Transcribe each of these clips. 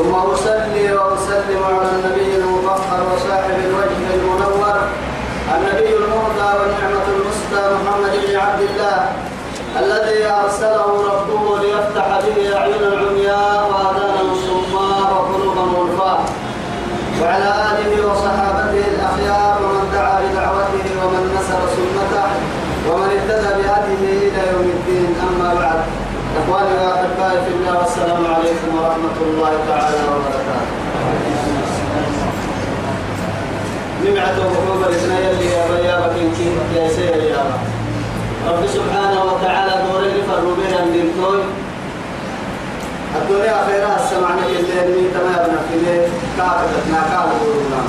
ثم أصلي وأسلم على النبي المطهر وصاحب الوجه المنور النبي المهدى والنعمة المسدى محمد بن عبد الله الذي أرسله ربه ليفتح به أعين العمياء وآذانا الصماء وقلوبا غلفاء. وعلى آله وصحابته الأخيار ومن دعا بدعوته ومن نصر سنته ومن اهتدى بهديه إلى يوم الدين. أما بعد إخواني وأحبائي في الله والسلام عليكم ورحمة الله تعالى وبركاته. نمعته وحوب الإثنين اللي يا ريابة كي يا سير يا رب. سبحانه وتعالى دوري فروا بين الدنتوي الدنيا. خيرها السمعنا اللي اللي تما ابن في كافتنا كالبورنا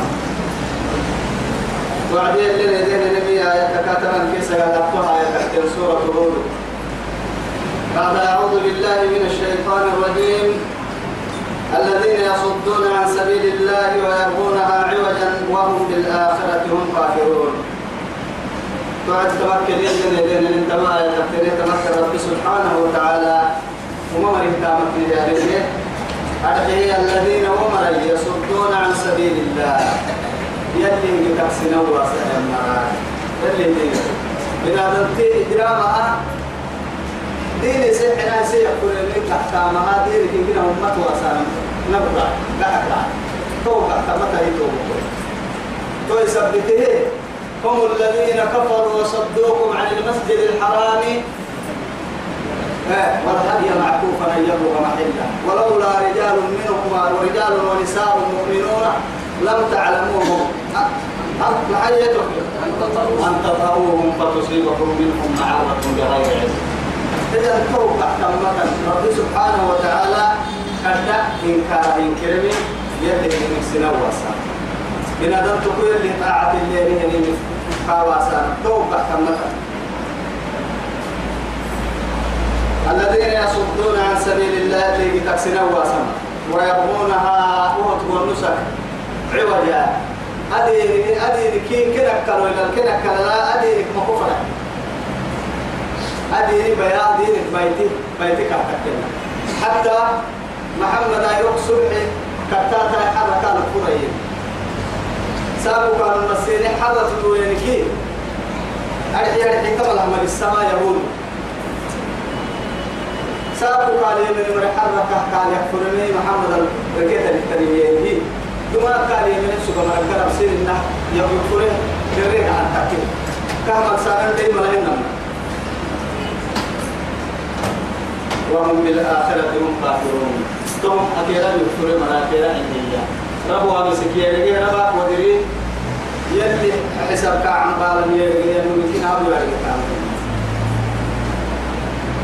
وعدي اللي لدينا نبي آية كاتبا كيسا يدقها آية سورة هود. بعد أعوذ بالله من الشيطان الرجيم. الذين يصدون عن سبيل الله ويبغونها عوجا وهم بالآخرة هم كافرون تعد تمكن يدنا أنت ما يتقتل تمكن رب سبحانه وتعالى. وما من كامت نجاريه أدعي الذين هم يصدون عن سبيل الله. يلي بتحسن واسع النار يلي دين بنا دمتي دراما دين سحنا سيقول من تحكامها دين كنا أمة واسع نبضع قاعد توقع تمتى يتوقع تو يثبته هم الذين كفروا وصدوكم عن المسجد الحرام والهدي معكوفا ان يبلغ محله ولولا رجال منهم ورجال ونساء مؤمنون لم تعلموهم أن تطهوهم فتصيبكم منهم معرة بغير علم إذا توقع تمة رب سبحانه وتعالى قد إنكار إنكرمي يلي من سنواسا إن أدم تقول اللي طاعة الليل هني كواسا توقع تمة الذين يصدون عن سبيل الله اللي بتكسنا واسما ويبغونها وهو النسك عوجا. أدي أدي كين كنا كانوا إلى كنا كلا أدي مكفرة. أدي بياض دينك بيتي بيتي كاتكنا حتى محمد أيوب صبحي كتاتا حركة الكورية سابوا كانوا المسيري حرة الوينكي أرحي أرحي كما لهم السماء يقول سابوا قال يمن من حركة قال يكفرني محمد الركيت التربية دما قال يمن سوى من الكرم سير إنه يكفره كريك عن تكين كما سارن دي ملاهن وهم بالآخرة هم كافرون. ثم أكيرا يكفر مراكيرا إنيا ربوا أبي سكيري ربا ودري. يلي حساب كعم بالا يلي يمكن أبو يلي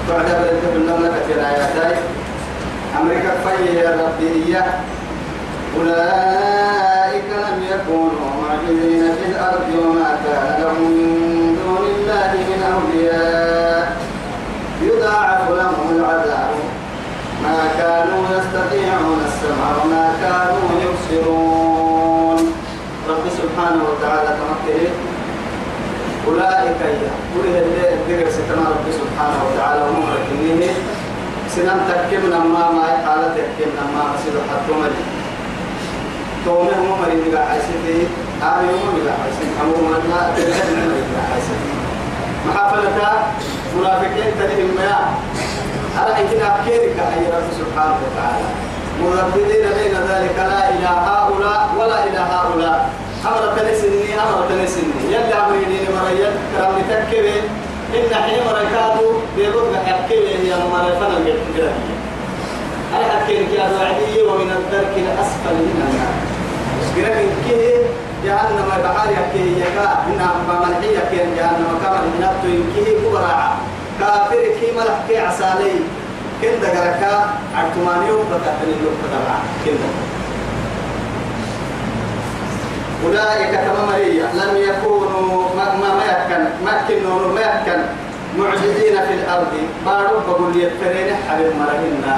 بعد ذلك بالنملة كثير آياتي أمريكا فيه يا ربي أولئك لم يكونوا معجزين في الأرض وما كان لهم من دون الله من أولياء. لهم العذاب ما كانوا يستطيعون السمع وما كانوا يبصرون. رب سبحانه وتعالى تمكن. أولئك أولئك اللي ذكر ستنا رب سبحانه وتعالى هم ركنيه سنان تكمنا ما ما حالة تكمنا ما مسيد حتى ملي تومي هم بقى عايسين في آمي هم بقى عايسين أمو مريم بقى عايسين محافلة منافقين تلهم ما إنتنا أبكيرك أي رب سبحانه وتعالى مرددين بين ذلك لا إلى هؤلاء ولا إلى هؤلاء أمر تنسني أمر تنسني يلي أمريني مريت كرام تكبي إن حين مريكاتو بيقول حكي هي مريفنا الجرمية أنا حكيت يا وعدي ومن الدرك الأسفل من النار جرمي كيه جهنم بحار يكيه يكا إن ما منحي يكيه جهنم كما من نبتو يكيه كبراعا كافر كي ملح كي عسالي. كندا قركا عرتمانيو بكتني لو كتبع كندا أولئك كما مريا. لم يكونوا ما ما ما يكن ما كنوا ما يكن معجزين في الأرض. بارو بقول يتفرين حبيب مرهنا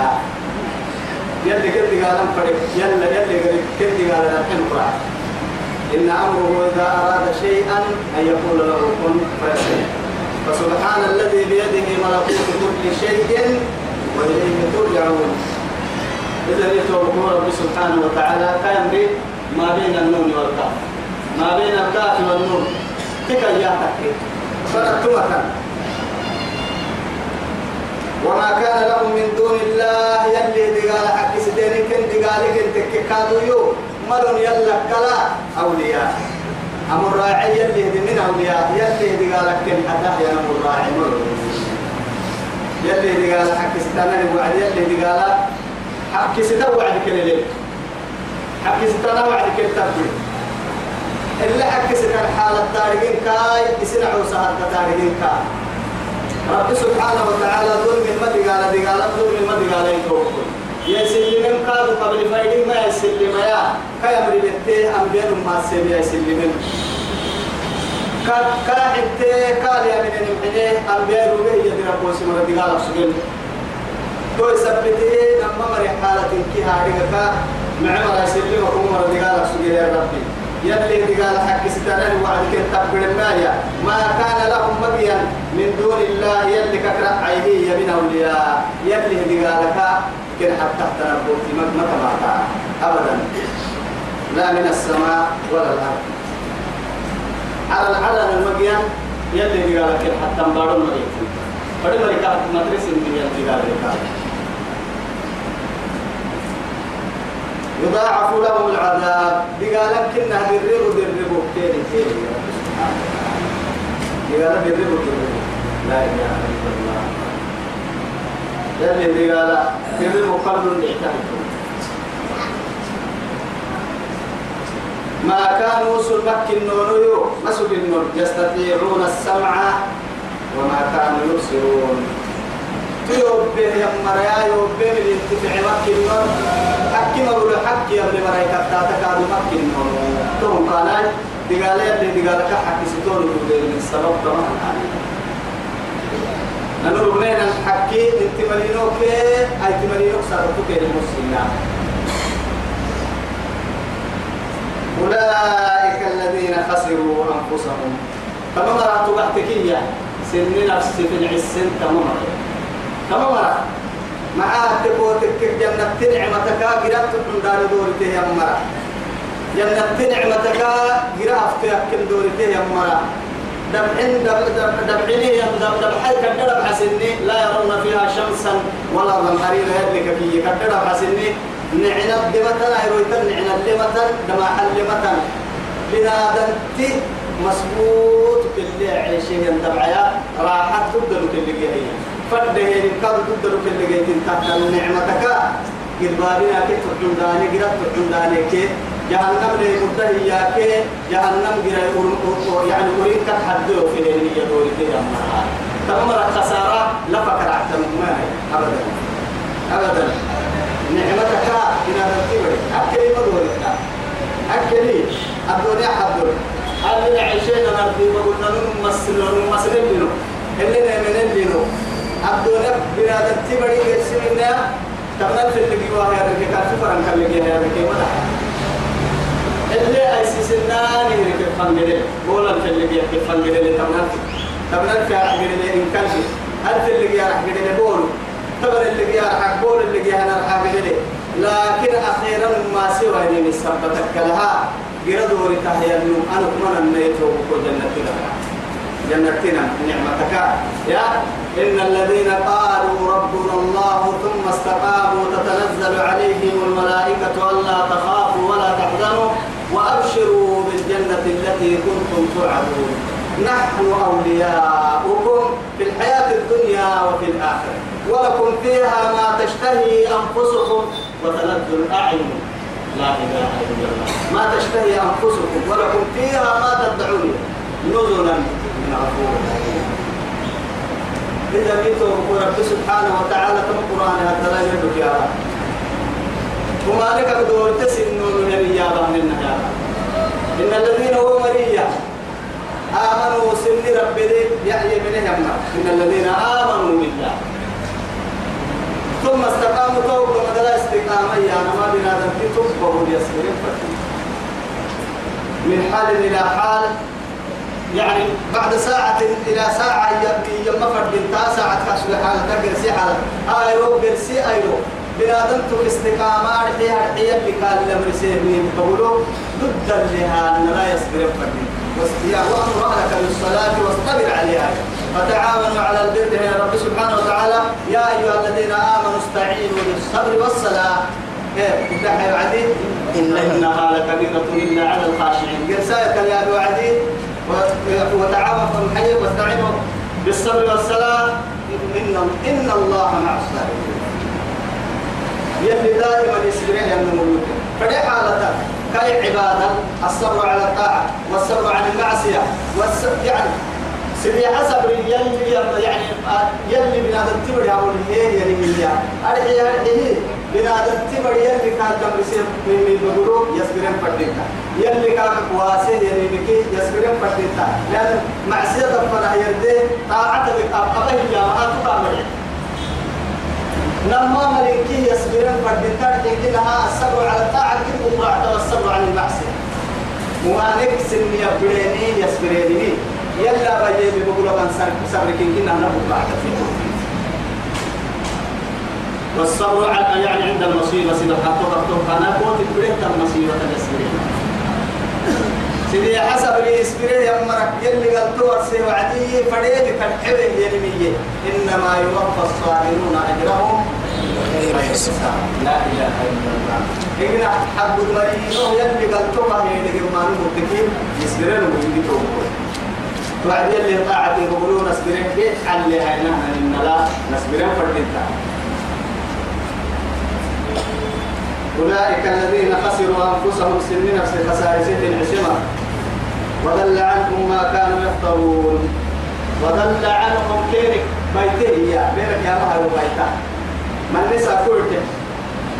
يلي قد قال فرق يلا يلي قد قال الحين قرأ إن أمره إذا أراد شيئا أن يقول له كن فيكون فسبحان الذي بيده ملكوت كل شيء وإليه ترجعون. إذا يتوبوا رب سبحانه وتعالى كان ما بين النون والكاف. ما بين الكاف والنون. تكا يا تكي فرقتمك وما كان لهم من دون الله يلي دقال حق سدين كن دقال كن كادوا يو ملون يلا كلا أولياء. أمر راعي يلي من أولياء يلي دقال كن حتى يا أمر راعي يلي دقال حق ستانا وعد يلي دقال حق ستا وعد كل حق ستانا وعد كل تبدي اللي حق ستا الحالة تارجين كاي يسنعوا سهل تارجين كاي. رب سبحانه وتعالى ظلم المدي قال دي قال ظلم المدي قال يتوكل يسلم قالوا قبل فايدين ما يسلم يا. كيامر بيته أنبياء ما سيب يسلم كاحت قال يا من المحنة أنبياء روبه يدي ربو سمرة دي قال سجن تو يثبته نما مري حالة كي هاريك معمر يسلم وكم مرة دي قال سجن يا ربي. يلي قال حق ستنا وعد كتاب المايا ما كان لهم مبيا من دون الله يلي ككرا عيني من أولياء. يلي قال كن حتى تنبوت ما تبعتا أبدا. لا من السماء ولا الأرض. على العلن المبيا يلي قال لك حتى مبارون مريكي فدي مريكا من يلي قال لك يضاعف لهم العذاب. بقال كنا بالرب بالرب تاني تاني بقال بالرب بالرب لا إله إلا الله. يلي بقال بالرب قبل الاعتماد ما كانوا سلمك النور مسك النور يستطيعون السمع وما كانوا يبصرون. به يا مريا به من انتفع مكة حكي مرول حكي يا ابن مريا كتا تكاد مكة توم قال دقال يلي دقال كحكي ستون من السبب طبعا أولئك الذين خسروا أنفسهم كما مرات بحتكية سن نفسي في العسن مرات كما مرة مع تبوتك جنة نعمتك قرأت من دار دورته يا مرة جنة نعمتك قرأت تأكل دورته يا مرة دبحين دبحيني دبحي كدر حسني لا يرون فيها شمسا ولا ظمهرين يدلك فيه كدر حسني نعنب دمتنا يرويتن نعنب دمتن دما حلمتن بنادنتي مسبوط كل عيشين دبعيا راحت تبدل كل جهية فده ينقض تقدر كل جيت تحت نعمتك. قد بابنا كي تحن داني قد تحن داني كي جهنم لي مدهيا كي جهنم قد يعني أريد كتحدث في هذه يدوري كي أمرها تمر خسارة لا فكر عتم ما أبدا. أبدا. نعمتك إن تبري أكلي مدورك أكلي. الدنيا حضر هل عيشين نرضي وقلنا نمسلون نمسلون اللي نمنين لنو عبدونا بنادم تبري يرسلنا تمام في اللي جوا هي اللي كان في فرن كان اللي هي اللي كمان اللي أسسنا نهري في فنجري بولا في اللي فنجري تمام تمام في عقل اللي إن كان في اللي جوا عقل اللي بول تبر اللي جوا عقل بول اللي عقل اللي لكن أخيرا ما سوى إني مسبتك لها. جردوا لتحيا اليوم أنا كمان النيت وكل جنة جنتنا نعمتك. يا إن الذين قالوا ربنا الله ثم استقاموا تتنزل عليهم الملائكة ألا تخافوا ولا تحزنوا. وأبشروا بالجنة التي كنتم توعدون نحن أولياؤكم في الحياة الدنيا وفي الآخرة. ولكم فيها ما تشتهي أنفسكم وتلذ الأعين. لا إله إلا الله. ما تشتهي أنفسكم ولكم فيها ما تدعون. نزلا من غفور إذا بيتوا رب سبحانه وتعالى كما القرآن هذا لا يدرك يا رب. وما لك بدور تسن من يا رب من رب إن الذين هو مريا آمنوا سن ربي يعني منهم إن الذين آمنوا بالله ثم استقاموا توبة مدلا استقامة يا ما بنا ذنبي تبقوا يسكرين من حال إلى حال يعني بعد ساعة إلى ساعة يبقي يما فرد ساعة كاسوي حالة تقرسي حالة آيرو قرسي آيرو بنادم تو استقامة أرحيها أرحيها بكال الأمر سيبني بقولوا ضد لها أن لا يصبر فردي يا وأمر أهلك بالصلاة واصطبر عليها. فتعاونوا على البر يا رب سبحانه وتعالى. يا أيها الذين آمنوا استعينوا بالصبر والصلاة. كيف يا وعدي؟ إن إنها لكبيرة إلا على الخاشعين. قرسايك يا وعدي. وتعاونوا في الحي واستعينوا بالصبر والصلاة. إن إن الله مع الصابرين. يلي دائما يسيرين يا الملوك. فدي حالة. كاي عبادة. الصبر على الطاعة. والصبر عن المعصية. والصبر يعني سيدي حسب يلي يعني يلي من هذا التبر يا ولي يلي من يا أرحي أرحي من هذا التبر يلي كان دم بسير من بقولوا يسبرين فرديتا. يلي كان واسه يلي بكي يسبرين فرديتا. لأن معصية ربنا يردي طاعة أبقى هي ما تقامل لما ملكي يصبرن فردتار لها الصبر على الطاعة كيف الطاعة والصبر عن المعصية. وما نكسن يبريني يصبريني يلا بيجي بقول من صبر كنا نبغى بعد والصبر على يعني عند المصيبة سيدنا حتى تفتح أنا قلت بريت المصيبة الإسبرين سيدي حسب الإسبرين يا مرك يلي قلت ورسي وعدي فريد كالحبه يلمية إنما يوفى الصابرون أجرهم. غير حساب لا إله إلا الله. إجنا حق المريض يلي قلت ما هي لقمان متكين يسبرين ويجي وعد يلي طاعة يقولون نسبرين كيف حل نحن إن لا نسبرين فردتا أولئك الذين خسروا أنفسهم سن نفس خسائر العشمة وضل عنهم ما كانوا يفترون. وضل عنهم كيرك. بيته يا بيرك يا مهر بيته. من نسى كلك.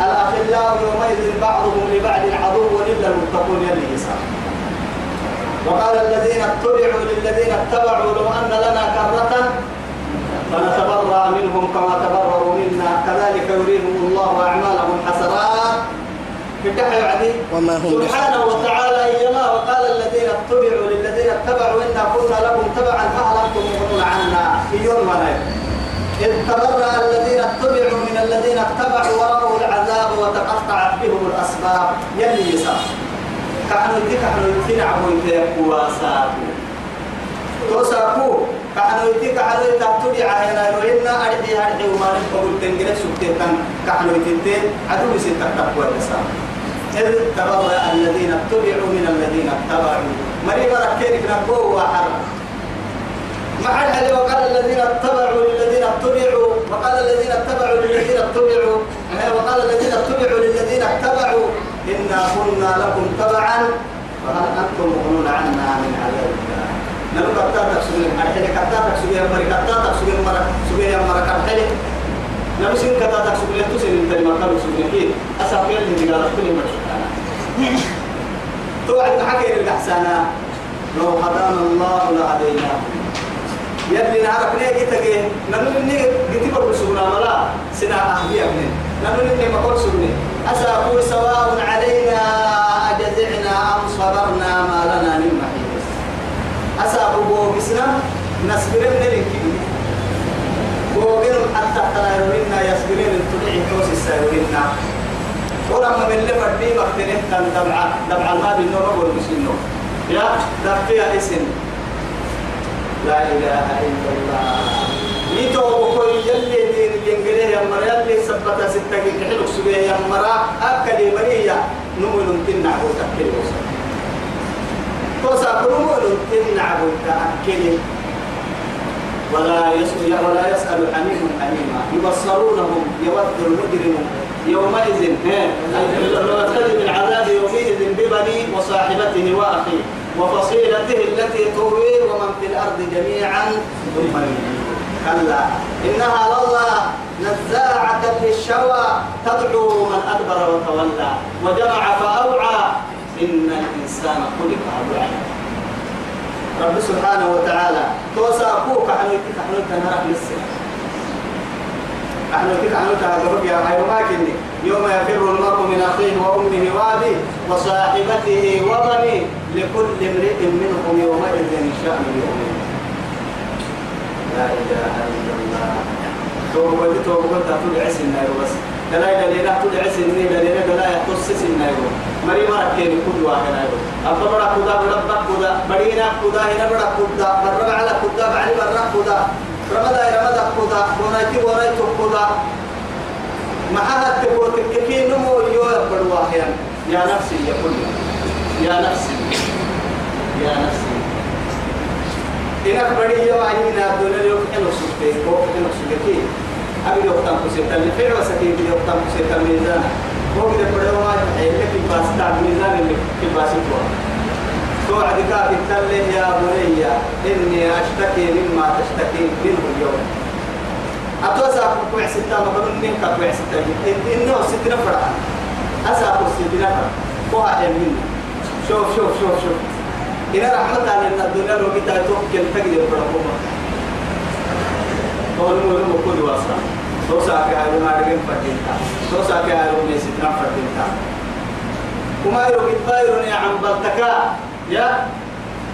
الأخلاء يومئذ بعضهم لبعض عدو إلا المتقون يلي يسار. وقال الذين اتبعوا للذين اتبعوا لو أن لنا كرة فنتبرأ منهم كما تبرأوا منا. كذلك يريهم الله أعمالهم حسرات يعني وما هم سبحانه وتعالى إيما وقال الذين اتبعوا للذين اتبعوا إنا كنا لكم تبعا فهل أنتم مغنون عنا. في يوم ما إذ تبرأ الذين اتبعوا من الذين اتبعوا ورأوا العذاب وتقطعت بهم الأسباب. يلي يسار كحنو يتي كحنو يتي نعمو يتي واساكو. توساكو. كحنو يتي كحنو يتي تبي عهنا يروينا أرحي أرحي وما تنجلس سكتين كان. كحنو يتي عدو يسي تكتبوا الإسلام إذ تبرأ الذين اتبعوا من الذين اتبعوا. مريم ركينك نقوه وحرم مع الحل وقال الذين اتبعوا للذين اتبعوا وقال الذين اتبعوا للذين اتبعوا. وقال الذين اتبعوا للذين اتبعوا. إنا كنا لكم تبعا فهل أنتم مغنون عنا من عذاب الله؟ نلو كتا تكسبين أرحل كتا تكسبين مري كتا تكسبين مرة سبين مرة كرحل نلو سين كتا تكسبين تسين انت لما كانوا سبين كي أسافي اللي قال كل مرشدانا توعد حكي للأحسانا لو هدانا الله لهدينا يلي نعرف ليه جيتك نلو إني جيتي برسونا ملا سنا أهلي أبني نلو إني ما قرسوني أساقوا سواء علينا أجزعنا أم صبرنا ما لنا من محيص أساقوا بوكسنا نسبر من الكبير بوغن حتى تلايرونا يسبرين التبعي توس السايرونا ولما من اللي فردي مختلف كان دمع دمع الماضي النور أقول مسلم يا دفيا إسم. لا إله إلا الله. يتو بكل يلي دين ينقله يا مرا يلي سبتا ستة كحلو سبيه يا مرا أكلي مريا نمول تنع وتأكل وصل توسع نمول تنع وتأكل ولا يسأل ولا يسأل حميم حميما. يبصرونهم يود المجرم يومئذ يرتدي من عذاب يومئذ ببني وصاحبته وأخيه وفصيلته التي تؤوي ومن في الأرض جميعا ثم كلا. إنها لله نزاعة للشوى تدعو من أدبر وتولى وجمع فأوعى. إن الإنسان خلق هلوعا رب سبحانه وتعالى توسا أبوك حنو يتك حنو تنهرك لسه حنو يتك حنو تنهرك يا ماكني يوم يفر المرء من أخيه وأمه وأبيه وصاحبته وبنيه لكل امرئ منهم يومئذ شأن يومئذ لا إله إلا الله توبة توبة تقول عسل بس دلائل دليل تقول عسل دليل دلائل تخصص النايرو مري ما كين كل واحد نايرو أبا بڑا خدا بڑا بڑا خدا بڑينا خدا هنا بڑا خدا برا على خدا بعلي برا خدا رمضا رمضا خدا ونايتي ونايتي خدا ما هذا تقول كي نمو يو واحد. يا نفسي يا كل يا نفسي. يا نفسي. إنك بدي يوم عيني نادونا اليوم إنه سكتي هو إنه سكتي أبي يوقتان كسيتا اللي فعل وسكين بدي يوقتان كسيتا ميزان هو كده بدي ما يحيي لك الباس تاع ميزان اللي في الباس يتوه توعد كافي تله يا بني إني أشتكي مما تشتكي منه اليوم أتوسع كوع ستة مقبل من كوع ستة إنه ستة فرع أسا ستة فرع هو مني شوف شوف شوف شوف إن رحمة الله إن الدنيا لو كنت توكل تجد البركوما قول مولى مكود واسع توسع كهارو نارجين فتنتا توسع كهارو ميسيتنا فتنتا وما يروي بايرون عن بلتكا يا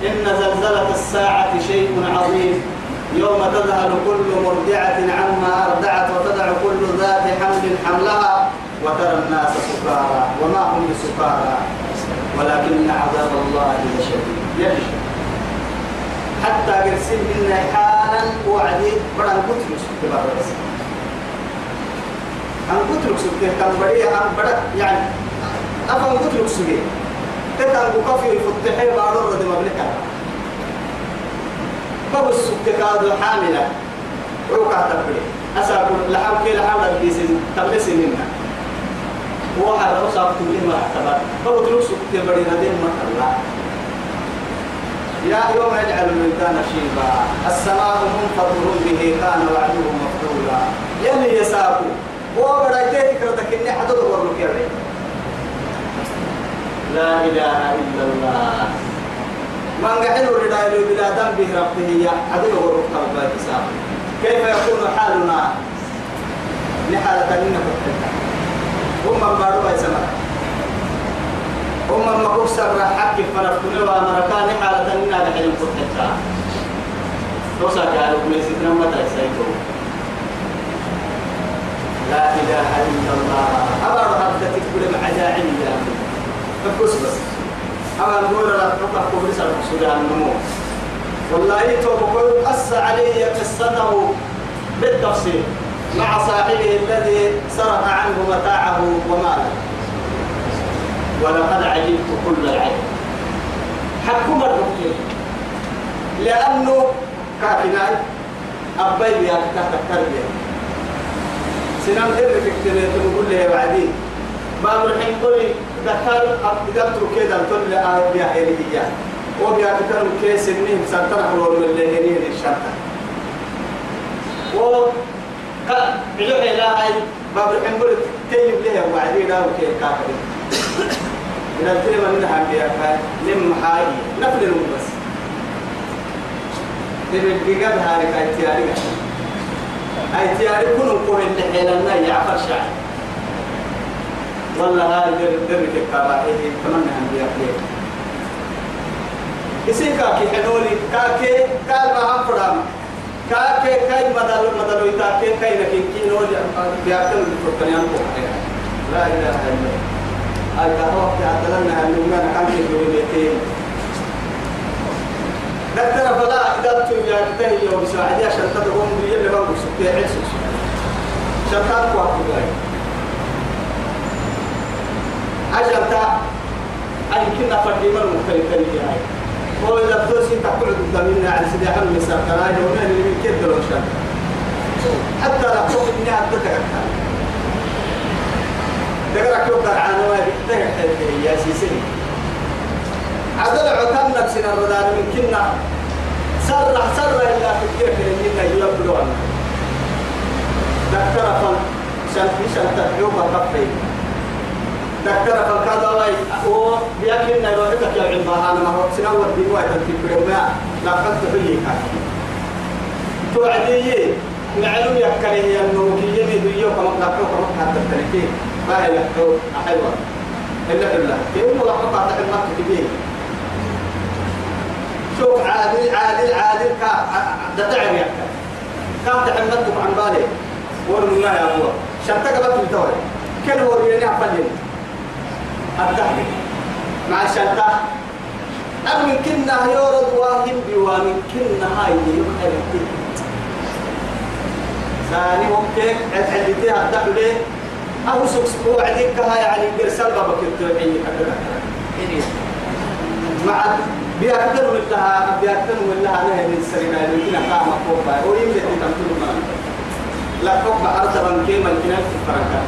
إن زلزلة الساعة شيء عظيم يوم تذهل كل مرضعة عما أرضعت وتدع كل ذات حمل حملها وترى الناس سكارى وما هم بسكارى ولكن عذاب الله لشديد يجي حتى قرسل منا حالا وعدي بدأ قتل سكت بس. أن قتل سكت كان بدي أن بدأ يعني أفهم قتل سكت تتان كفي فتحي بارو رد مبلكا بابو السكت كادو حاملة. روكا تبري أساكو لحام كي لحام البيسين تبلسي منها وحد أصاب كل ما اعتبر بابو تلوك سكت بدي ردين ما الله يا يوم يجعل الولدان شيبا السماء منفطر به كان وعده مفعولا. يلي يساكو وبدأت فكرتك إني حدد ورلك يا لا إله إلا الله. من يريد أن بلا ذنب ربه يا حدد ورلك ربك كيف يكون حالنا؟ لحالة إنك هم من بارو يسمع هم ما كسر حق فرقنا ومركان حالة إننا لحين توسع كارو ميسيتنا متى سيكون لا إله إلا الله. أمر هبتك كل معجاعين يا فكس بس. أمر نقول لا تقع قبل سر سودان النمو والله توبكم قص علي قصته بالتفصيل مع صاحبه الذي سرق عنه متاعه وماله. ولقد عجبت كل العجب. حكم الرقية لأنه كافناي أبي يا تحت التربية. سنام إيه في كتير تقول لي بعدين باب الحين قولي دخل قدرت كده تقول لي آه بيا هي وبيا كتير كيس إني سنتنا حلول من اللي هني الشرطة و بلوح لا هاي باب الحين قولي تيجي ليه وبعدين لا وكيل كافرين من الكلمة منها بيها لم حاجي نفل بس. تبقى قد هارك اي تياري أي تياري كنوا قوه اللي حيلنا يعفر شعر. والله هاي در در كبائه كمان هم بيها بيها إسي كاكي حنولي كاكي كال ما هم فرام كاكي كاي مدلو مدلو يتاكي كاي لكن كينولي بيأكل بفرقنيان قوة لا إله إلا الله. أي كهوك تعتلنا أن ما نحن في دكتور فلا إذا تيجي تهي يوم ساعدي عشان تدعون بيجي اللي بقول سكتي عيسى. شتات قوة بلاي عشان تا أي كنا فرديما مختلفين يعني هو إذا بدوسي تقعد قدامنا على سيدي حلو مسار كراي ومن اللي من كده لو شان حتى لا تقول إني أدتك تقرأ كيف عن ما تقرأ يا سيسي عدل عتم نفسنا الردان من كنا سر سر إلا في الكيف إننا يلبلون ذكر فن شن في شن تبيوم كفي دكتور فالكاد الله هو بيأكل نيرو إذا كان عندها أنا ما هو سنوات بيوعي تنتبه ما لا قد تبيه كان توعدي معلوم يكره أنه كي يمي بيو كما قلتو كما حتى التنكين ما هي أحيوة إلا بالله كيف الله قطع تحمد كبير شوف عادل عادل عادل كا ده تعب يحكى كم تحمدكم عن بالي. ورن الله يا الله. شنتك بس بتوي كل هو ريني أفلين التحدي مع الشنطة أم من كنا يورد واهم بوامن كنا هاي يمكن ثاني الحديثي هدأ ليه أو سوكس وعدك كها يعني برسال كنت عيني مع بيأكل من لها بيأكل من لها نه من سرنا يمكن قام فوقها ويمكن تمتلك ما لا أرض من كيما الكنال في فرنكا.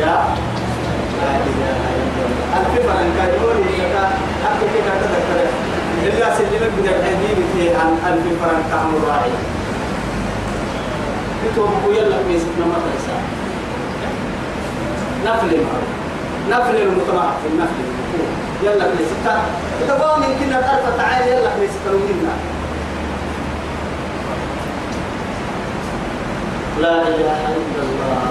يا. لا إله إلا الله. ألف فرنكا. يقول لك أكو كده تذكر. إلا سلمك بدك تجيب في عن ألف فرنكا مراعي بتوم يلا بيسنا ما تنسى نفل نفل المجتمع في النفل يلا بيسنا إذا قام يمكن أن تعالى يلا بيسنا منا لا إله إلا الله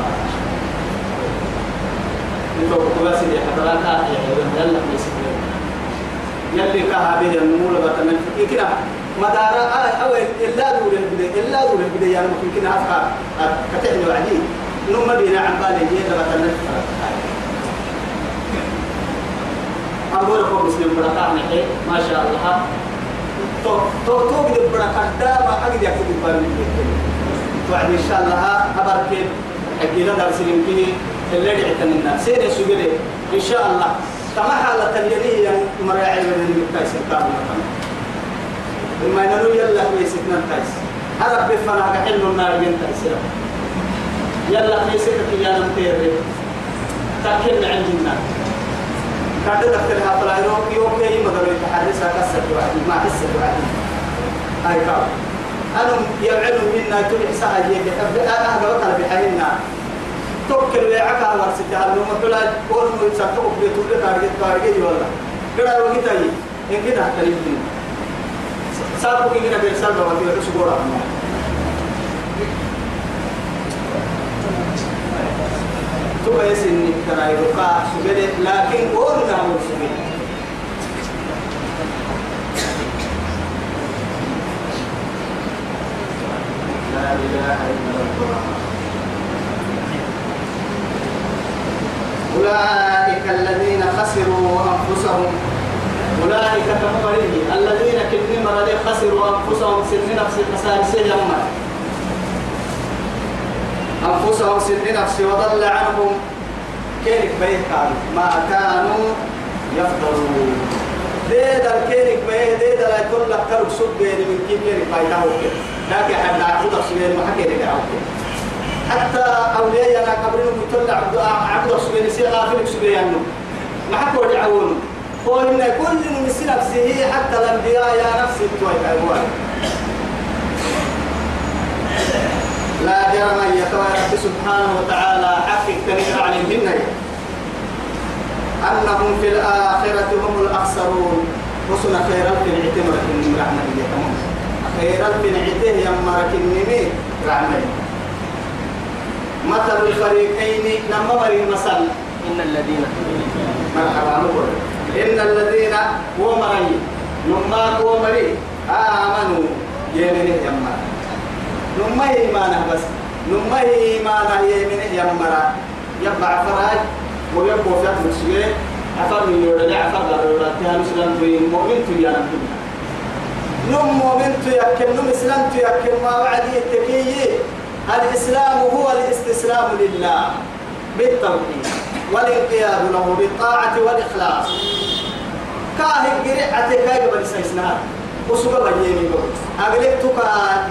انتو كباسي دي حضرات يا يلا بيسنا يلي كها به النمول بتمن كده مدارا أو إلا دور البداية إلا دور البداية يعني ممكن أفكار كتحني وعدي نوم بينا عن بالي جيدا بتمن أقول لكم مسلم بركة نحي ما شاء الله تو تو تو قد بركة دابا أقد يكتب بالي وعد إن شاء الله أبارك حقيقة درس يمكن اللي دعتنا سير سجله إن شاء الله كما حالة اليدية مريعي من المكتايس الكامل إما نلو يلا في ستنا التايس أرب بفنا كحل النار ينتايس يلا في ستك يا نمتير تأكل عند النار. كاد دفتر هذا العيروك يوكي مدر يتحرسها كسر واحد. ما حسر واحد. هاي كاب أنا يبعد منا كل إحساء يجي أنا أنا بحينا توكل ويعك على ورثة هذا ما بلا قول ما يسافر بيت ولا كارجت كارجت ولا كذا وقت أي إن كده تريد سافر كده بيرسل بابا كده سبورة تو بس إني ترى يبقى سبلة لكن قول نعم سبلة لا إله إلا الله. أولئك الذين خسروا أنفسهم. أولئك كفرهم الذين كن مرضي خسروا أنفسهم سن نفس مسارسه يوما أنفسهم سن نفس وضل عنهم. كيف بيت ما كانوا يفضلون. ديد الكينك بيه ديد لا يقول لك ترك سب بيني من كيف كينك بيته لكن حد عبد الصغير ما حكي لك حتى أولياء أنا قبرهم يطلع عبد عبد الصغير سي غافل سبيانه ما حكوا يعاونوا هو إن كل من نفسه حتى الأنبياء يا نفسي توي أبوان لا جرم أن يتوى رب سبحانه وتعالى حقق تنكر عليهن أنهم في الآخرة هم الأخسرون. وصنا خيرا في العتم لكن رحمة الله خيرا في العتم يمرك النمي رحمة مثل الفريقين نما مري مثل. إن الذين مرحبا نقول. إن الذين هو مري نما هو مري آمنوا يمنه يمرا. نما إيمانه بس. نما إيمانه يمنه يمرا. يبع فراج ويبقى في أكل سجيه عفر من يولا عفر غير تهان سلام توين مؤمن تويا نمتنا نم مؤمن تويا نم إسلام تويا ما وعد التكيي الإسلام هو الإستسلام لله. بالتوحيد. والانقياد له بالطاعة والإخلاص. كاهي قريعة كاهي بني سيسنها وسوى بيني بقول أغلقتك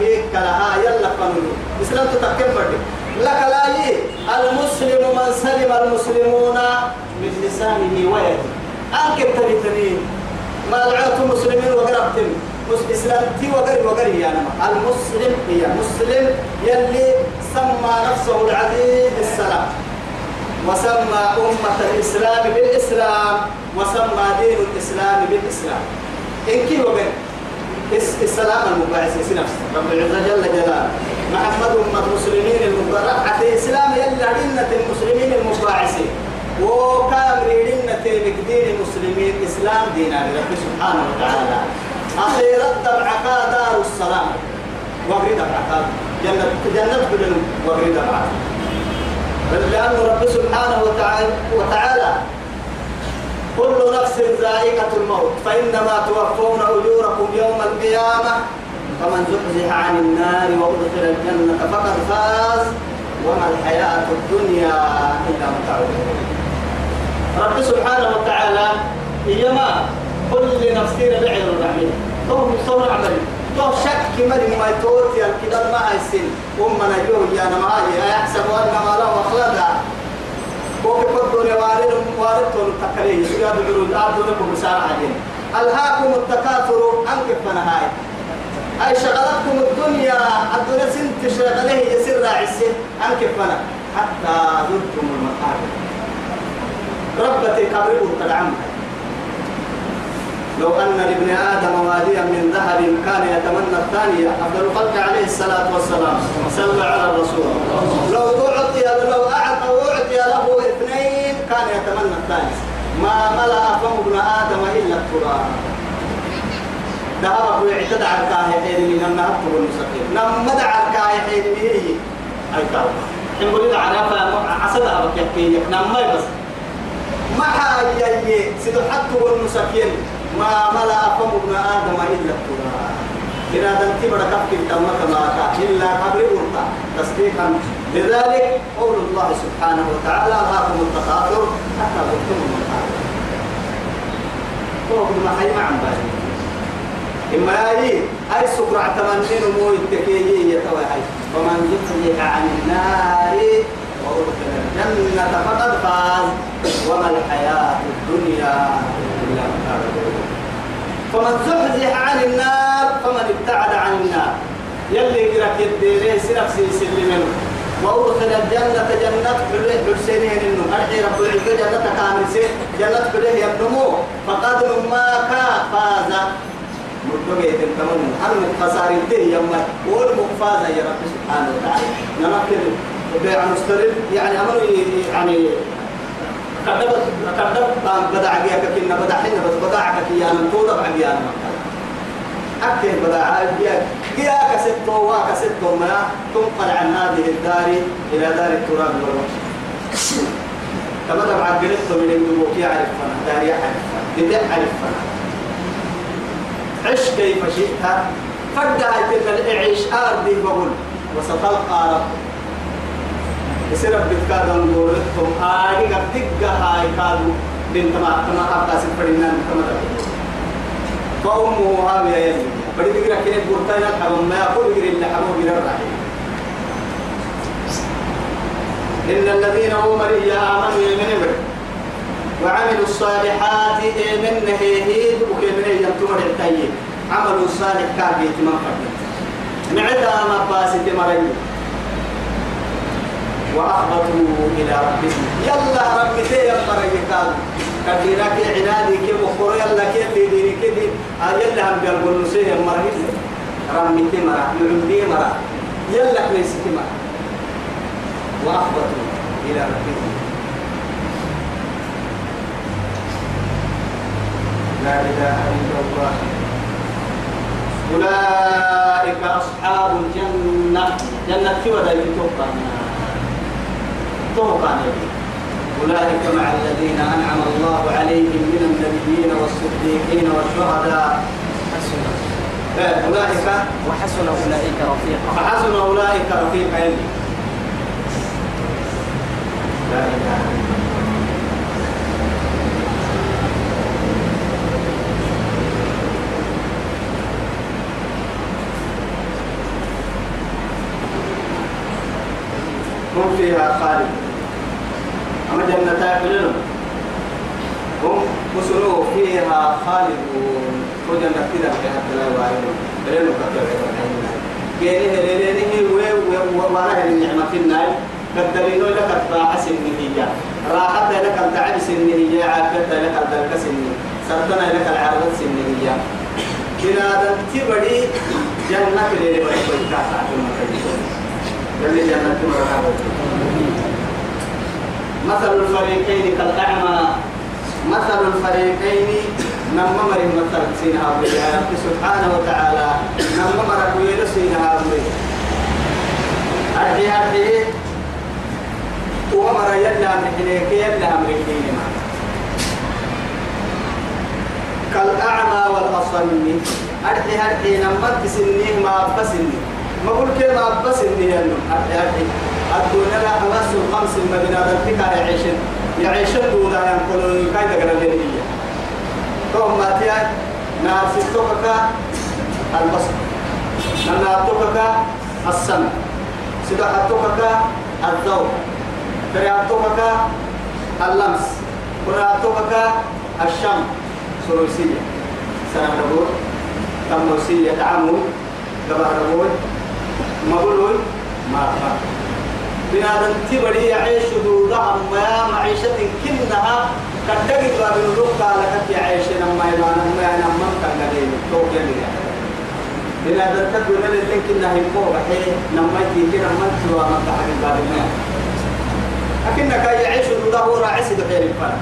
هيك لها يلا قانون إسلام تتكلم بدي لك لا المسلم من سلم المسلمون من لسانه ويده. أنك تريتني ما دعوت مسلمين وقربتم إسلام تي وقري وقري يعني المسلم هي مسلم يلي سمى نفسه العزيز السلام. وسمى أمة الإسلام بالإسلام وسمى دين الإسلام بالإسلام. إن كي وقري السلام المباعث نفسه. رب العزة جل جلاله. محمد أمة المسلمين المبارك. حتى الإسلام يلي عدنة المسلمين المباعثين وكان تيبك دين المسلمين. إسلام دينا رب سبحانه وتعالى. أخيرا دبعك دار السلام. وقري دبعك جنة جنة بدن وقري دبعك لأن رب سبحانه وتعالى وتعالى كل نفس ذائقة الموت فإنما توفون أجوركم يوم القيامة فمن زحزح عن النار وأدخل الجنة فقد فاز وما الحياة الدنيا إلا متاع رب سبحانه وتعالى إيما كل نفسين بعير الرحمن. تو صور عملي تو شك مري ما توتي الكتاب ما هيسين أمنا جو يا نماي أيحسب أن ما له أخلدا وكي قدوا وارد وارد تون تكريه سياد العروض. آدونكم رسالة عجين ألهاكم التكاثر أنك فنهاي أي شغلتكم الدنيا. الدنيا سنت شغله يسر عسي أنك فنا حتى زرتم المقابر. ربتي قبره تدعمها. لو أن لابن آدم واديا من ذهب كان يتمنى الثانية أفضل الخلق عليه الصلاة والسلام. صلى على الرسول. لو أعطي لو أعطى أعطي له اثنين كان يتمنى الثاني. ما ملأ فم ابن آدم إلا التراب. ذهب ويعتدى على الكاهي حين من النهب تقول مسكين نم مدع الكاهي حين من هي أي كاهي إن قلت عرفة عسدها بكيكي نم ما ما حاجة سيدو حتى والمسكين ما ملأ فم ابن آدم إلا التراب إذا دنتي بڑا كفك تمك ما إلا قبل ورطة تصديقا لذلك قول الله سبحانه وتعالى ألهاكم التكاثر حتى زرتم المقابر فوق ما حي مع بالي إما أي أي سكر اعتمنين مو التكيي يتوهي ومن زحزح عن النار وأدخل الجنة فقد فاز وما الحياة الدنيا إلا متاع فمن زحزح عن النار فمن ابتعد عن النار. يلي قرأ يديني سنفسي سلمين وأدخل الجنة جنة حليه حسينين إنه أرحي رب العزة جنة كامل جنة حليه يبنمو. فقد ما كا فاز. مدوغي تنتمن هل مخسار الدين يما. قول مخفازة يا رب سبحانه وتعالى. نمكن بيع مسترد. يعني أمر يعني كذب كذب بدع جيك كنا بدع حين بس بدع كيا من طول بعديان أكيد بدع جيك جيك ستو واك ستو ما تنقل عن هذه الدار إلى دار التراب والوحش. كما دبع قلت من الملوك يعرف فنا دار يعرف فنا يعرف فنا. عش كيف شئت فدها تلك الإعيش أرضي بقول وستلقى رب يصير بتكاد نقول لكم قد تجا هاي كادو بنت ما كما أبدا سفرنا كما فأمه هاوية يلي بدي تقرأ كنت بورتانا حرم ما يقول يقرأ اللي حرم يقرأ الرحيم. إن الذين أمروا آمنوا يمنوا وعملوا الصالحات من هي وكمن يمتمر التايين عملوا الصالح كابي تمام فرد معدا ما باسي تمرين وأخبطوا إلى ربهم. يلا ربتي يا مريكان كثيرا كي عنادي كي مخور يلا كي ديني؟ كي دين يلا هم بيقولوا سيه مريك رمتي مرا نعمدي مرا يلا كنيستي مرا وأخبطوا إلى ربهم. لا إله إلا الله. أولئك أصحاب الجنة. جنة كبدا يتوقعنا توقعنا؟ أولئك مع الذين أنعم الله عليهم من النبيين والصديقين والشهداء. أولئك وحسن أولئك رفيقا. فحسن أولئك رفيقا. لا إله إلا هم فيها خالد جنة كلهم هم وسنوا فيها خالدون. وجن كده حتى لا يوارد بلين كتر جيني هليني هي وراها النعمة في الناي قدرينو لك الطاعة سنية راحت لك التعب سنية عافيت لك الدرك سنية سرطنا لك العرض سنية بنادم تبدي جنة بقى كوي كاسع في المكان اللي جنة تبدي مثل الفريقين كالأعمى مثل الفريقين نما مر مثل سينها رب سبحانه وتعالى نما مر ويل سينها أرحي أرحي ومر يلا من حنيك يلا من حنيك كالأعمى والأصم أرحي أرحي نما تسنيه ما بسني ما كده ما بسني يعني أرحي أرحي الدنيا لا خلاص الخمس المدينة ذلك يعيشن يعيشن دودا ينقلون كايدا قرابين كم ما تيا ناس توكا البصر. ناس توكا السمع. سيدا توكا الذوق. ترى توكا اللمس. كنا توكا الشم سروسية سلام نقول تموسية تعامل دبر نقول مقولون ما ما بنادم تبري يعيش دودها ما معيشة كنها كتجد الروح قال كت يعيش نما يبان ما يعني من كان لين توك يلي بنادم تقول لنا لين كنا هيكو بحي نما يجي نما توا ما تحرك باب ما لكنك يعيش دودها هو راعي دحير الفن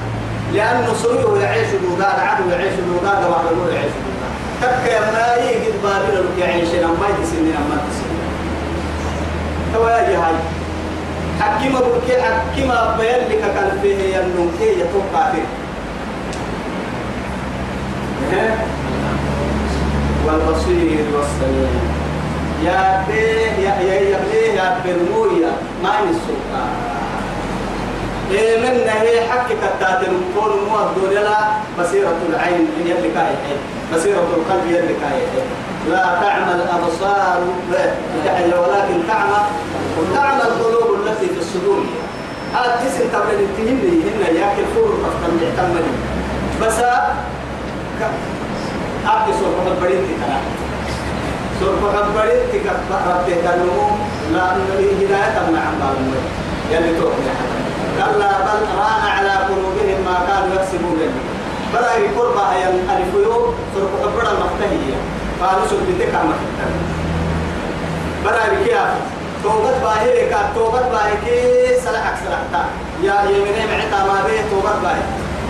لأنه سروه يعيش دودها العدو يعيش دودها دواء يعيش دودها تبكي ما يجد باب الروح يعيش نما يجي نما تسني تواجه هاي حكيم بركي حكيم بيان لك كان فيه ينم كي يتوقع فيه والبصير والسميع يا بيه يا يا يا بيه يا برمويا ما نسوقا إيه من هي حق كتات المكون مو لا بصيرة العين يلي كاي بصيرة القلب يلي كاي لا تعمى الأبصار ولكن تعمى تعمى القلوب التي في الصدور. هذا جسم تبرد التهن هن ياكل فور تفتن يعتمد بس أبدي سوف البريد تكنا سوف البريد تكنا ربته كنمو لا هداية مع عمال يلي توقع كلا بل ران على قلوبهم ما كانوا يكسبون. برأي قربة هي الفيو سوف البرد المفتهية قالوا سوف بتكا مفتهية برأي كيف؟ توبت باهي كا توبت باهي كي سلحك سلحتا يا يمني معتا ما بيه توبت باهي.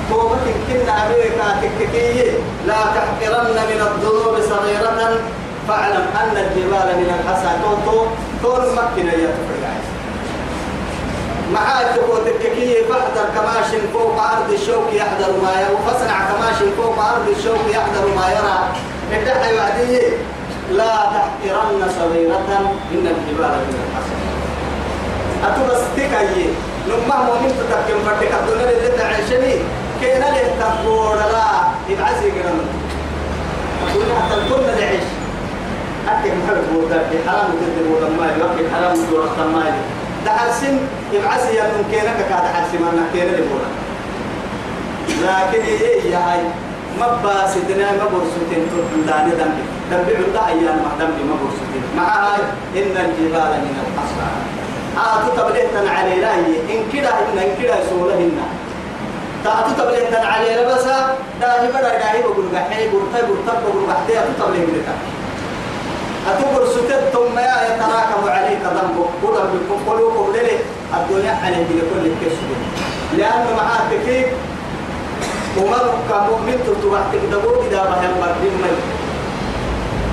توبت كنا أبيكا تككي لا تحقرن من الذنوب صغيرة. فاعلم أن الجبال من الحسى توتو تون مكنا يا معاك تقول تككي فاحذر كماش فوق أرض الشوك يحذر ما يرى. وفصنع كماش فوق أرض الشوك يحذر ما يرى. افتح وعديه لا تحقرن صغيرة إن الجبال من الحسن. أتبس تكاي نمه مؤمن تتكلم فردك الدنيا اللي تعيشني كينا له تقول لا يبعزي قرن حتى الكل نعيش أكيد محل بودا في حرام تدر بودا ما يوكي حرام تدور ما دحر سن يبعزي يا من كينا كا دحر سن ما كينا لبودا لكن إيه يا هاي؟ ما باسدنا ما برسوتين تقول داني دمي دمي عدا أيام ما دمي ما برسوتين مع هاي إن الجبال من الحصى آتو تبليتنا على لاي إن كده إن إن. كده سولهن تأتو تبليتنا على لبسا داهي بدا داهي بقول بحي برتاي برتاي بقول بحي. أتو تبليتنا أتو برسوتين ثم يا يتراكم عليك ذنبك. قدر بكم قلوبكم للي الدنيا عليك لكل كشف لأنه معاه تكيف ومن كمؤمن تتوحد دبوك إذا بهم مردين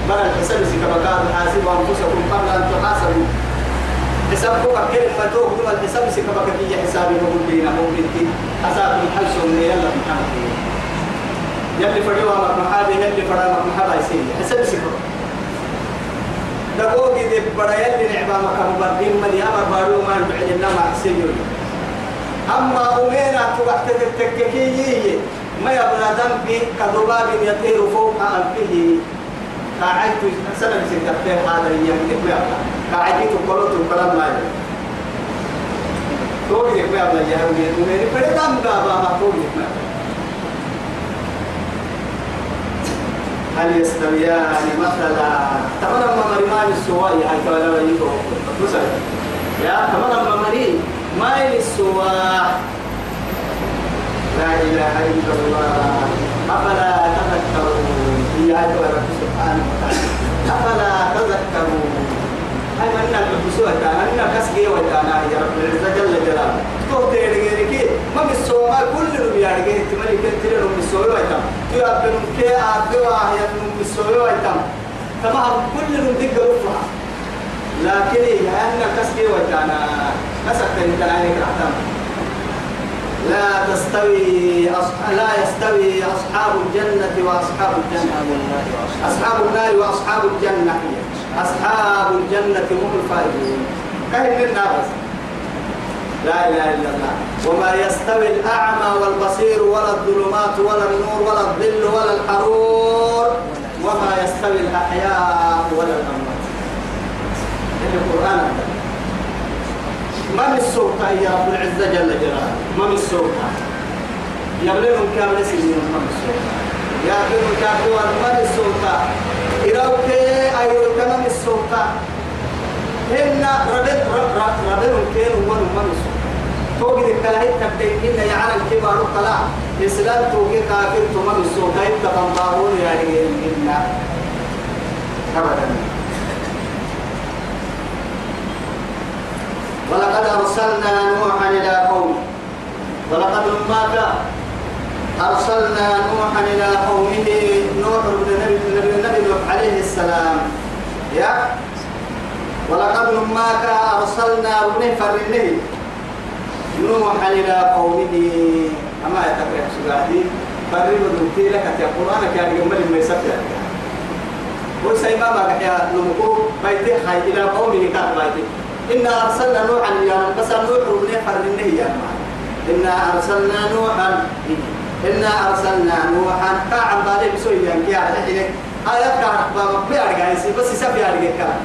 من من الحساب كما قال حاسبوا أنفسكم قبل أن تحاسبوا. حسابك كل ما توك دم الحساب كما كي حسابي نقول بينا مؤمنتي حساب الحل سنة يلا محمد يلي فريوا محمد يلي فرا محمد يسير حساب سكوا دبوك إذا بڑا يلي نعبا مكان مردين من يامر بارو ما نبعد النما حسيبوا أما أمينا تبحت التككية ما يبنى ذنبي كذباب يطير فوق أنفه قاعدت سنة سنتفيه هذا يمكن ما قاعدت قلت الكلام ما يبنى توقي ما يبنى يهوي أميني فردام بابا ما توقي ما هل يستويان مثلا؟ تمام ما مريمان السواء هاي كلا يجيكو مثلا يا تمام ما مري ما السواء لا إله إلا الله. أفلا تذكرون. هي سبحانه وتعالى أفلا تذكرون؟ هاي من الحبسوة كان أنا كسكي وكان يا رب العزة جل جلاله. تو تيرجيك ما بالسوما كل اللي بيارجيه تملي كتير من بالسوما ويتم تو أبن كي أبوا يا من بالسوما ويتم تمام كل اللي بدك رفع لكن هي أنا كسكي وكان مسكت أنت عليك رحتم لا تستوي أصح... لا يستوي أصحاب الجنة وأصحاب الجنة. أصحاب النار وأصحاب الجنة. أصحاب الجنة هم الفائزون. كهن الناس لا إله إلا الله. وما يستوي الأعمى والبصير ولا الظلمات ولا النور ولا الظل ولا الحرور. وما يستوي الأحياء ولا الأموات. إن القرآن؟ ما من السلطة يا رب العزة جل جلاله؟ ما من السلطة يبلغهم كامل سنين ما من السلطة يا ابن كافور ما من السلطة إراوك أيوة كما من السلطة هن ربط ربط كين هو ما من السلطة توجد الكلاهي تبدين إن يعلم كبار الطلاع إسلام توجد كافر تما من السلطة يبتغن بارون يعني إن أبدا. ولقد أرسلنا نوحا إلى قومه. ولقد مات. أرسلنا نوحا إلى قومه نوح بن نبي النبي نوح عليه السلام. يا. ولقد مات. أرسلنا ابن فرنه. نوحا إلى قومه. أما يتقرأ سبعتي فرنه دمتي لك يا قرآن كان ما يسفر وسيما ما يا نمكو. بيتي خاي إلى قومه كان بيتي. إنا أرسلنا نوحا يا بس نوح ابن فرنه يا إنا أرسلنا نوحا إنا أرسلنا نوحا. كعب بالي بسوي يعني يا حين آيات كعب بابا بيارجع يسي بس يسافي يارجع كلام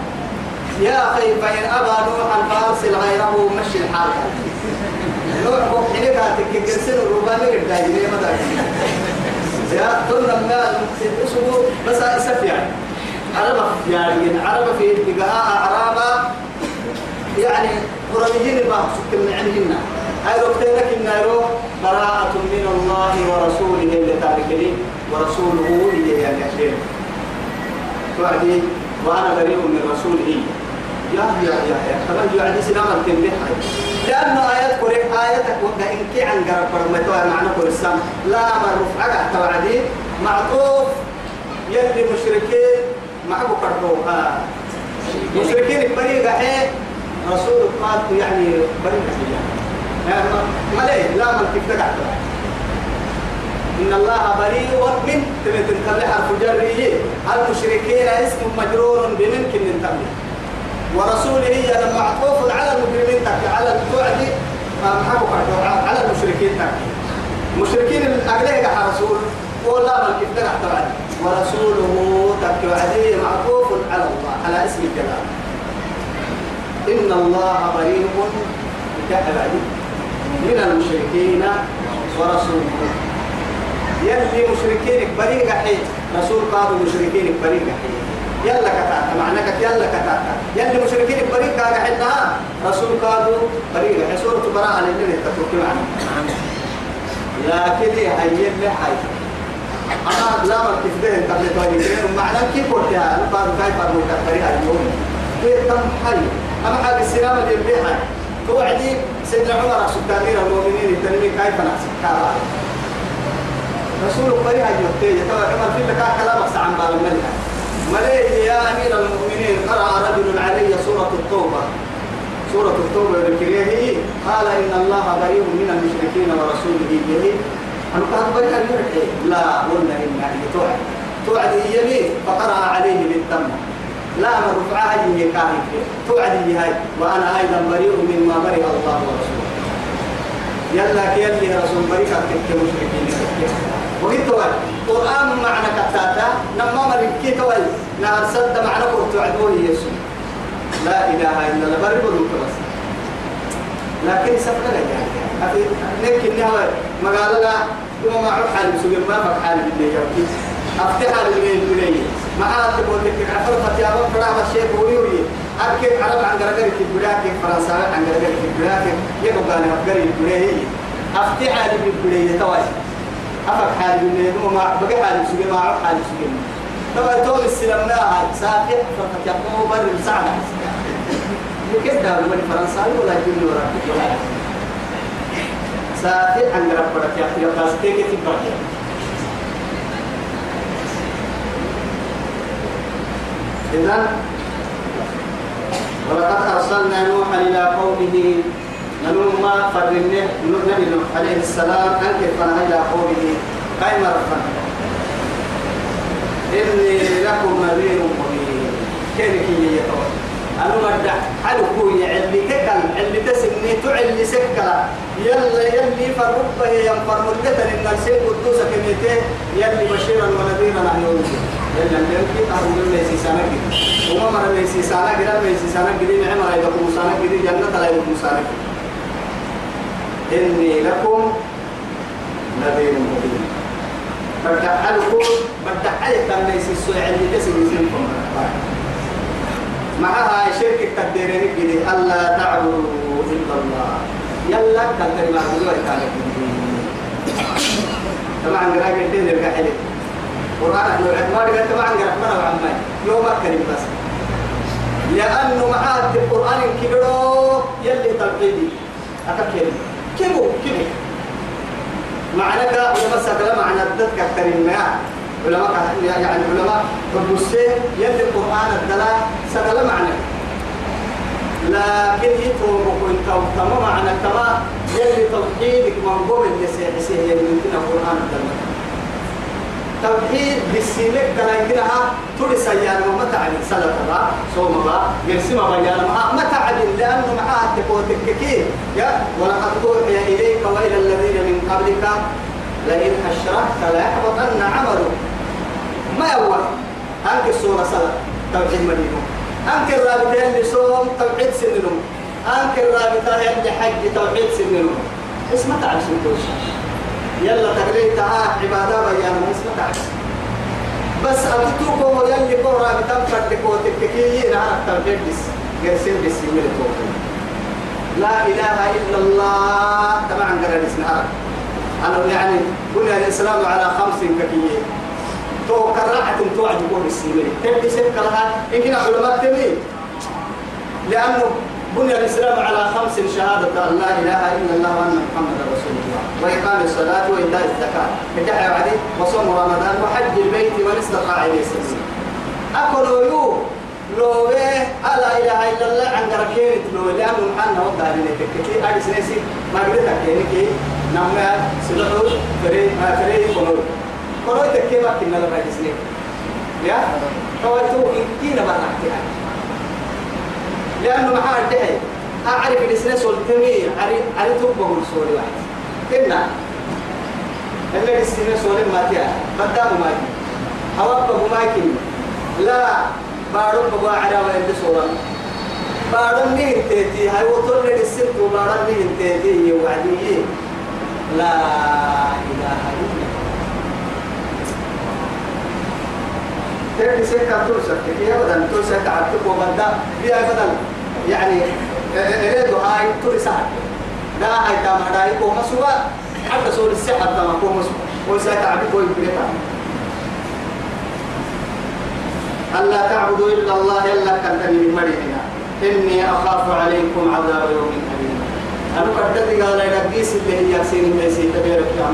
يا أخي فإن أبى نوحا فأرسل غيره مشي الحال. نوح وحين كاتك كرسل الرباني قد دايما ما دايما يا لما إسمه بس يسافي يعني. عربة يعني عربة في اتقاء أعرابا يعني قرنيين ما سكت من عندنا. هاي وقتنا كنا يروح براءة من الله ورسوله اللي تاركني ورسوله هي يعني أشياء توعدي وأنا بريء من رسوله. يا يا يا يا. كمان يعدي سلام التنبيه لأنه آيات كوريك آياتك وقت إن كي عن قرب برمتوها معنى كورسام لا مرف عقا توعدي. معطوف. يلي مشركين معكو كرتوها مشركين بريء حين رسول قال يعني بريء يعني ما ليه؟ لا من تقعد إن الله بريء من تمتن تبلي حرف جريه المشركين اسم مجرور بمن كن تبلي ورسوله هي لما معطوف على المجرمين تك على التوعدي على المشركين تك مشركين الأغلية رسول. ولا من كيف ورسوله تك وعدي معطوف على الله على اسم الجلال. إن الله بريء من المشركين ورسوله. يلي مشركين بريء حي رسول قادوا مشركين بريء حي يلا كتاتا معناك يلا كتاتا يلي مشركين بريء كاga حدها رسول قادوا بريء. حي سورة براءة اللي تترك معنا لكن هي اللي حي. أنا لا ما ده قبل توي معنى كيف قلت يا بعد كيف بعد بريء اليوم كيف تم حي. أما حاجة السلام بيها توعدي سيدنا عمر أمير المؤمنين التنمي كيف نحسب كارا رسول الله يوتي ترى عمر في لك كلامك عن بال الملك. مليه يا أمير المؤمنين قرأ رجل علي سورة التوبة. سورة التوبة الكريه قال إن الله بريء من المشركين ورسوله به. أنا قال بريء المرحي لا قلنا إن هي توعد. توعد يمين فقرأ عليه بالتم. لا من رفعها هي كاهن توعد هاي. وأنا أيضا بريء مما برئ الله ورسوله. يلا كيلي رسول بريء كمشركين وقلت وقال قرآن معنى كتاتا. نما مريكي توي نهر سد معنى عدوه يسوع. لا إله إلا الله. بريء بس. لكن سفر يعني. لكن نهار مقالنا يوم ما عرف حال مسوي ما فك حال بالله يوكي أفتح المين بلي ما عاد تقول لك عفر فتيا بفرع الشيخ ويوري أكيد عرب عن قرقر في بلاك فرنسا عن قرقر في بلاك يبقى أنا أفكر بلي أفتح المين بلي تواي أفك حال بلي ما بقى حال سجى ما عرف حال سجى طبعا تول السلام؟ لا سافح فتيا بفرع مساعدة لكن ده من فرنسا ولا يجي ولا سافح عن قرقر فتيا بفرع تيجي تبرع إذا ولقد أرسلنا نوحا إلى قومه. نلوم ما فرنه نبي نوح عليه السلام أنكر فنا إلى قومه. أي مرة إني لكم نذير مبين. كيف كي يتوى أنا مدع حلو كوي علي ككل علي تسمي تعلي سكلا يلا يلي فربه ينفر مدة إن السيد قدوسة كميته. يلي بشيرا ونذيرا يوم. يلا يمكن أهو من ليسي سنة كده وما مر ليسي سنة كده ليسي سنة كده نعم على يدكم سنة كده جنة لا يدكم سنة إني لكم نذير مبين. بدعلك كان ليسي السوء علي تسمي سنكم معها شركة تقديرين كده ألا تعبدوا إلا الله. يلا كان كلمة عبدوا تعالى. طبعا قراءة قلتين يرجع حلي قرآن أهل العلم قال طبعا قراءة مرة وعمي يوم أكرم بس. لأنه معاه القرآن كبيرو يلي تلقيدي أكاكيري كيبو كيبو معنى علماء سكلا معنى الدد كترين ما؟ علماء يعني علماء البسين يلي القرآن الدلا سكلا معنى. لكن يتوم وكنت تمام معنى كما يلي توحيدك من قبل يسيح يلي يمكن القرآن الدلا توحيد بالسيلك يمكنها تولي سيانا ما تعلم. سلطة با صوم با يرسم بيانا ما ما تعلم لأنه معها تقوتك كي يا ولقد أوحي إليك وإلى الذين من قبلك لئن أشركت ليحبطن عملك. ما يوه أنك الصورة سلطة توحيد مدينة. أنك الرابطة اللي صوم توحيد سننهم أنك الرابطة اللي حج توحيد سننهم اسمه تعرف يلا تقريب تعال عبادة بيان ما اسمه تعرف بس أتتوكو يلي كورا بتنفر لكو تككي نعرف توحيد بس. قرسين بس يملكو لا إله إلا الله. طبعا قرر اسم عرب أنا يعني بني الإسلام على خمس ككيين تو كرعت توعد يقول السيمري تبدي سبك لها يمكن علماء تمين لأنه بني الإسلام على خمس شهادة أن لا إله إلا الله وأن محمدا رسول الله. وإقام الصلاة وإيتاء الزكاة. فتح وعدي وصوم رمضان وحج البيت من استطاع إليه أكلوا يو لو إيه ألا إله إلا الله عن ركينة لو لأنه محنا وضع لنا كتير أدي سنسي ما قدرت أكينك نعم سلعو فري فري كنور كنور تكيما كنا لما جسني يا؟ كويتو إن كينا ما نحكيها لأنه محا الدهي أعرف الإسنس والتمي عرف عرف تبقى السوري واحد. كنا. اللي الإسنس والتمي ما تيا. قدام ما تي هواك ما لا. بارو بقى على وين سورة بارو نين تيتي هاي وطول لي السلك وبارو نين تيتي وعدي. لا إله إلا تبي سكة ترسك هي بدل ترسك عبتك وبدا بيا بدل يعني إليه هاي ترسك لا هاي تام هاي كوم سوا. حتى سور السحر تام كوم سوا. وسا تعبك ويبريك ألا تعبدوا إلا الله إلا كنتني من مرينا إني أخاف عليكم عذاب يوم أليم. أنا قدرت قال إلى قيس اللي هي سين اللي سين تبيرك يا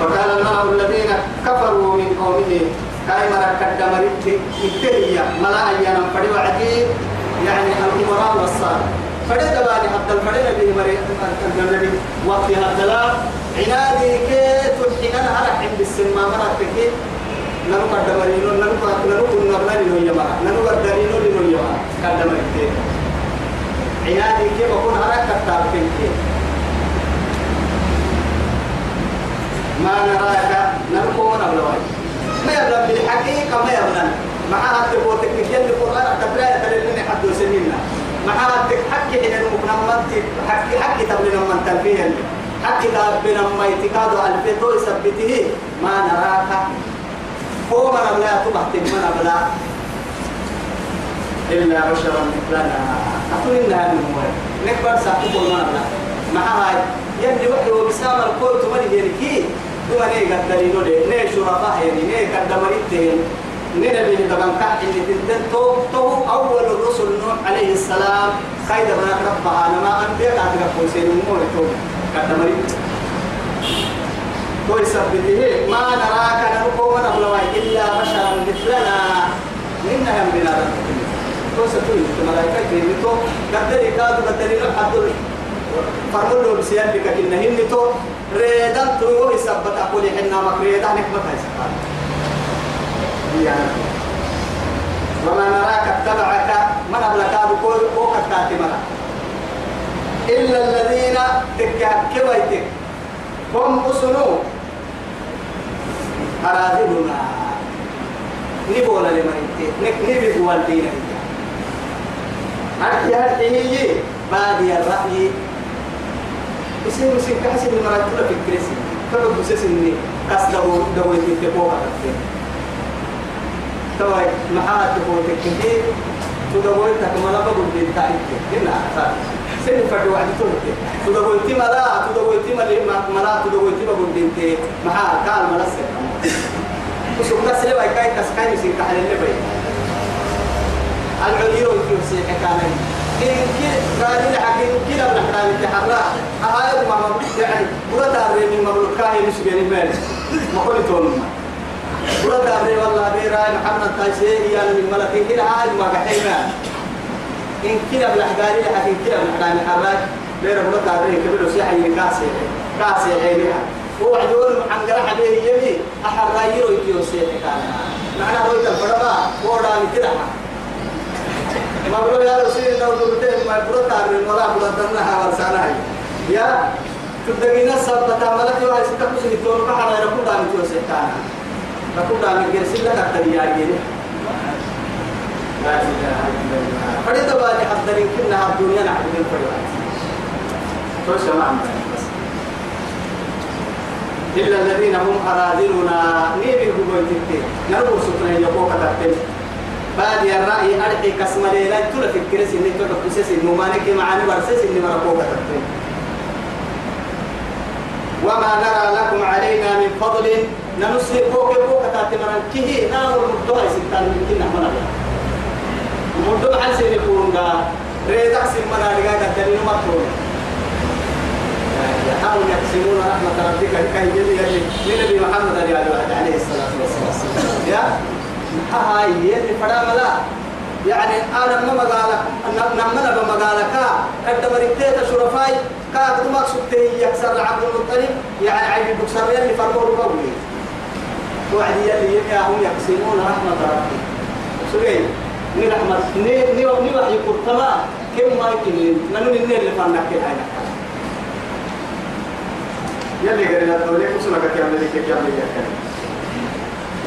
فقال الملأ الذين كفروا من قومه كاي مرة كدمرت التهية ملا أيانا فدي وعدي يعني الأمراء والصالح. فدي دباني حتى الفدي نبي مري النبي وقت هذا عنادي كي تلحقنا على عند السماء مرة ننو كدمرينو ننو ننو كنا بنانو يما ننو كدرينو لنو يما كدمرت عنادي كي بكون على كتاب كي ما نراك نركو نبلوي ما يبلغ بالحقيقة ما يبلغ معها تبوتك نجل القرآن تبلا تلين حد سنينا معها تحكي حين المكنمات حكي حكي تبلين من تنفيه حكي بين ما يتكاد الفتو يثبته ما نراك هو من لا تبحت من بلا. إلا بشرا مثلنا. أقول إنها من هو. نكبر ساقط ما بلا مع هاي. يلي وحي وبسام القوت من يركي هو ني قدرينو لي ني شرطاء يعني ني قدمريتين ني نبي طبعا كح اللي تنتن تو أول الرسل نوح عليه السلام. خير من ربها أنا ما أنبياء أتقفوا سين أمور تو قدمريت تو يثبته ما نراك نرقو من أبلوي إلا بشرا مثلنا. إنها من بنا تو ستوي الملائكة كيف تو قدري كادو قدري لحد فرمول له بسيان بك إنهن تو ريدان تو يثبت أقول إحنا مكريدا نكبت هاي سبحان وما نراك اتبعك. من أبلك بقول وقد كاتمنا إلا الذين تكهكويتك. هم أسنو أراذلنا. نبولا لمن نك نبي هو الدين هرتي هرتي هي. بادي الرأي؟ يصير يصير كحسن المرأة في الكرسي. كما بسس إني قص دو دو يتبوها كتير توي محات تبوه كتير تدوي تكمل بقول بنتاعك هنا أساس سن فرد واحد تورك تدوي تي ملا تدوي تي ملا ملا تدوي تي بقول بنتي محا كان ملا سكما وشو لي باي كاي كاس كاي مسك على اللي باي العليو يكسي حكانا إن كي قال لي حكي كلا بنحكي تحرى هاي ما يعني بقى تعرف من مملوكاه مش بين المال ما قلت لهم بقى تعرف والله بيرا محمد تايسي يعني من ملك كلا هاي ما بحينا إن كلا بالأحجار لها إن كلا بالأحجار الحراج بيرا بقى تعرف كبير وسيحة يكاسي كاسي عينها هو عدول عن جرح عليه يبي أحرى يرو يكيو سيحة كان. معنى رويت الفرما هو رامي كده بقول يا رسول الله دولتين ما بقول تعرف ولا بقول تنها ورسانها يا تدقينا سبت عملك يا استقبل سيتون بحر يكون دام توسع كان. يكون دام يرسل لك التريا جيني فريد بالي حضر كنا الدنيا نعبد الفريد توسع معنا بس إلا الذين هم أراذلنا. نيبي هو يتكتين نربو سكنا يقوك تكتين بعد الرأي أرحي كسم ليلة تلا في الكرس إني تلا ما نكي معاني برسيس إني مرقوك تكتين وما نرى لكم علينا من فضل. ننسي فوق فوق تاتمنا كيه نار المدوها ستان من كنا منا. المدوها حل سيني كورنغا ريدك سمنا لغاية دليل مطرون يحاول يقسمون رحمة ربك كي يلي يلي من نبي محمد عليه الصلاة والسلام. يا؟ هاي يلي فدا ملا. يعني أنا ما مقالك نمنا بمقالك قد مريتيت شرفاي. كاد ما سبتي يكسر عبد المطلب. يعني عيب بكسر يلي فرموا قوي. وعد يلي هم يقسمون رحمة ربي سوري ني رحمة ني ني وحي كرتما كم ما يمكن ننو نني اللي كل هاي يلي قرينا تولي كسنا كيام لك كيام لك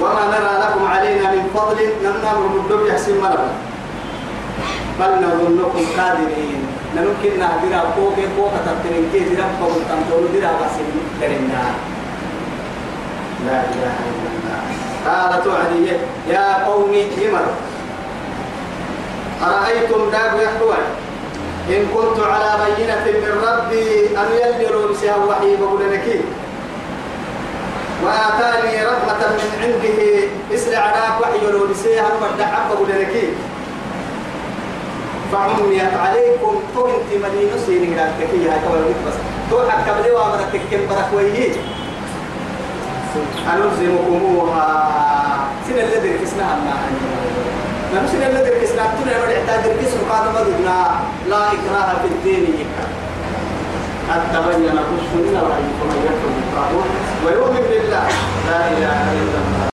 وما نرى لكم علينا من فضل نمنا من يحسن مرة بل نظنكم كاذبين نمكن نهدر فوق فوق تبتنين كي زرا فوق تنطور درا بس درنا. لا إله إلا الله. قالت عدي يا قوم يمر أرأيتم داب يحوى؟ إن كنت على بينة من ربي أن يلجروا بسها وحي بقول لك وآتاني رحمة من عنده اسرع عراك وحي لو بسها المردع بقول لك فعميت عليكم انت مدينة سيني راكك يا كوي بس تو حق قبل وامرك كم برك سنة الذي كسناها ما سنة الذي كسناها تنا يبدأ يحتاج الكسر قاد مدنا لا إكراه في الدين. يكا قد تبين الرشد من الغي فمن يكفر ويؤمن بالله. لا إله إلا